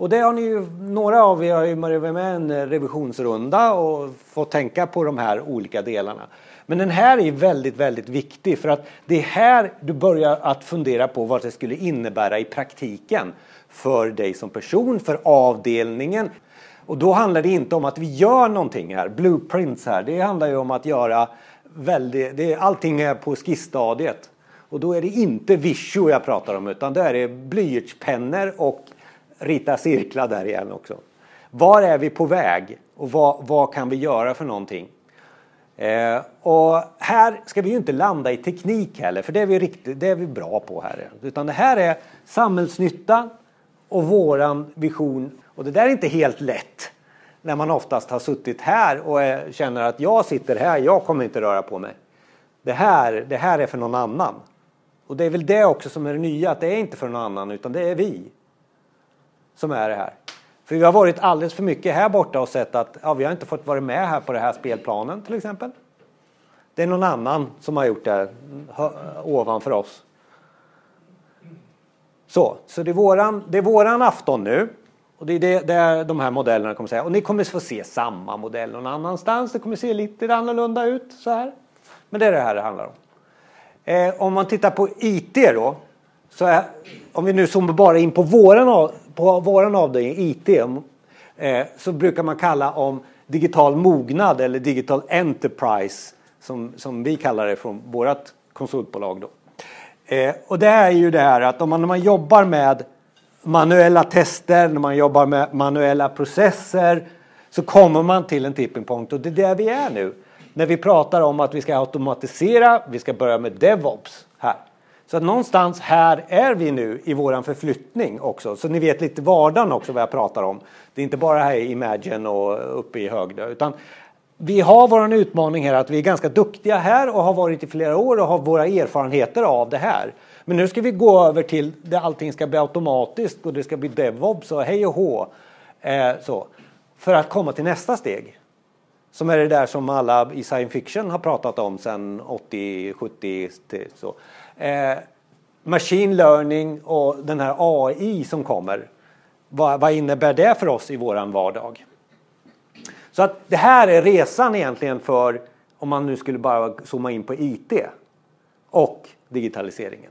Och det har ni ju, några av er har ju varit med en eh, revisionsrunda och fått tänka på de här olika delarna. Men den här är väldigt, väldigt viktig för att det är här du börjar att fundera på vad det skulle innebära i praktiken för dig som person, för avdelningen. Och då handlar det inte om att vi gör någonting här, blueprints här. Det handlar ju om att göra väldigt, det är, allting är på skissstadiet. Och då är det inte visio jag pratar om utan då är det blyertspennor och rita cirklar där igen också. Var är vi på väg och vad, vad kan vi göra för någonting? Eh, och här ska vi ju inte landa i teknik heller för det är vi, riktigt, det är vi bra på här. Utan det här är samhällsnytta och våran vision. Och det där är inte helt lätt när man oftast har suttit här och är, känner att jag sitter här, jag kommer inte röra på mig. Det här, det här är för någon annan. Och det är väl det också som är det nya, att det är inte för någon annan utan det är vi som är det här. För vi har varit alldeles för mycket här borta och sett att ja, vi har inte fått vara med här på den här spelplanen till exempel. Det är någon annan som har gjort det ovanför oss. Så, så det är våran, det är våran afton nu. Och det är det, det de här modellerna kommer säga. Och ni kommer få se samma modell någon annanstans. Det kommer se lite annorlunda ut så här. Men det är det här det handlar om. Eh, om man tittar på IT då. Så är, om vi nu zoomar bara in på våran, på våran avdelning IT. Eh, så brukar man kalla om digital mognad eller digital enterprise. Som, som vi kallar det från vårt konsultbolag då. Eh, och det är ju det här att om man, när man jobbar med manuella tester, när man jobbar med manuella processer så kommer man till en tipping point och det är där vi är nu. När vi pratar om att vi ska automatisera, vi ska börja med DevOps här. Så att någonstans här är vi nu i våran förflyttning också. Så ni vet lite vardagen också vad jag pratar om. Det är inte bara här i Imagine och uppe i Högdö utan vi har vår utmaning här att vi är ganska duktiga här och har varit i flera år och har våra erfarenheter av det här. Men nu ska vi gå över till där allting ska bli automatiskt och det ska bli DevOps och hej och hå. Eh, så, för att komma till nästa steg. Som är det där som alla i science fiction har pratat om sedan 80, 70 så. Eh, machine learning och den här AI som kommer. Vad, vad innebär det för oss i våran vardag? Så att det här är resan egentligen för om man nu skulle bara zooma in på IT och digitaliseringen.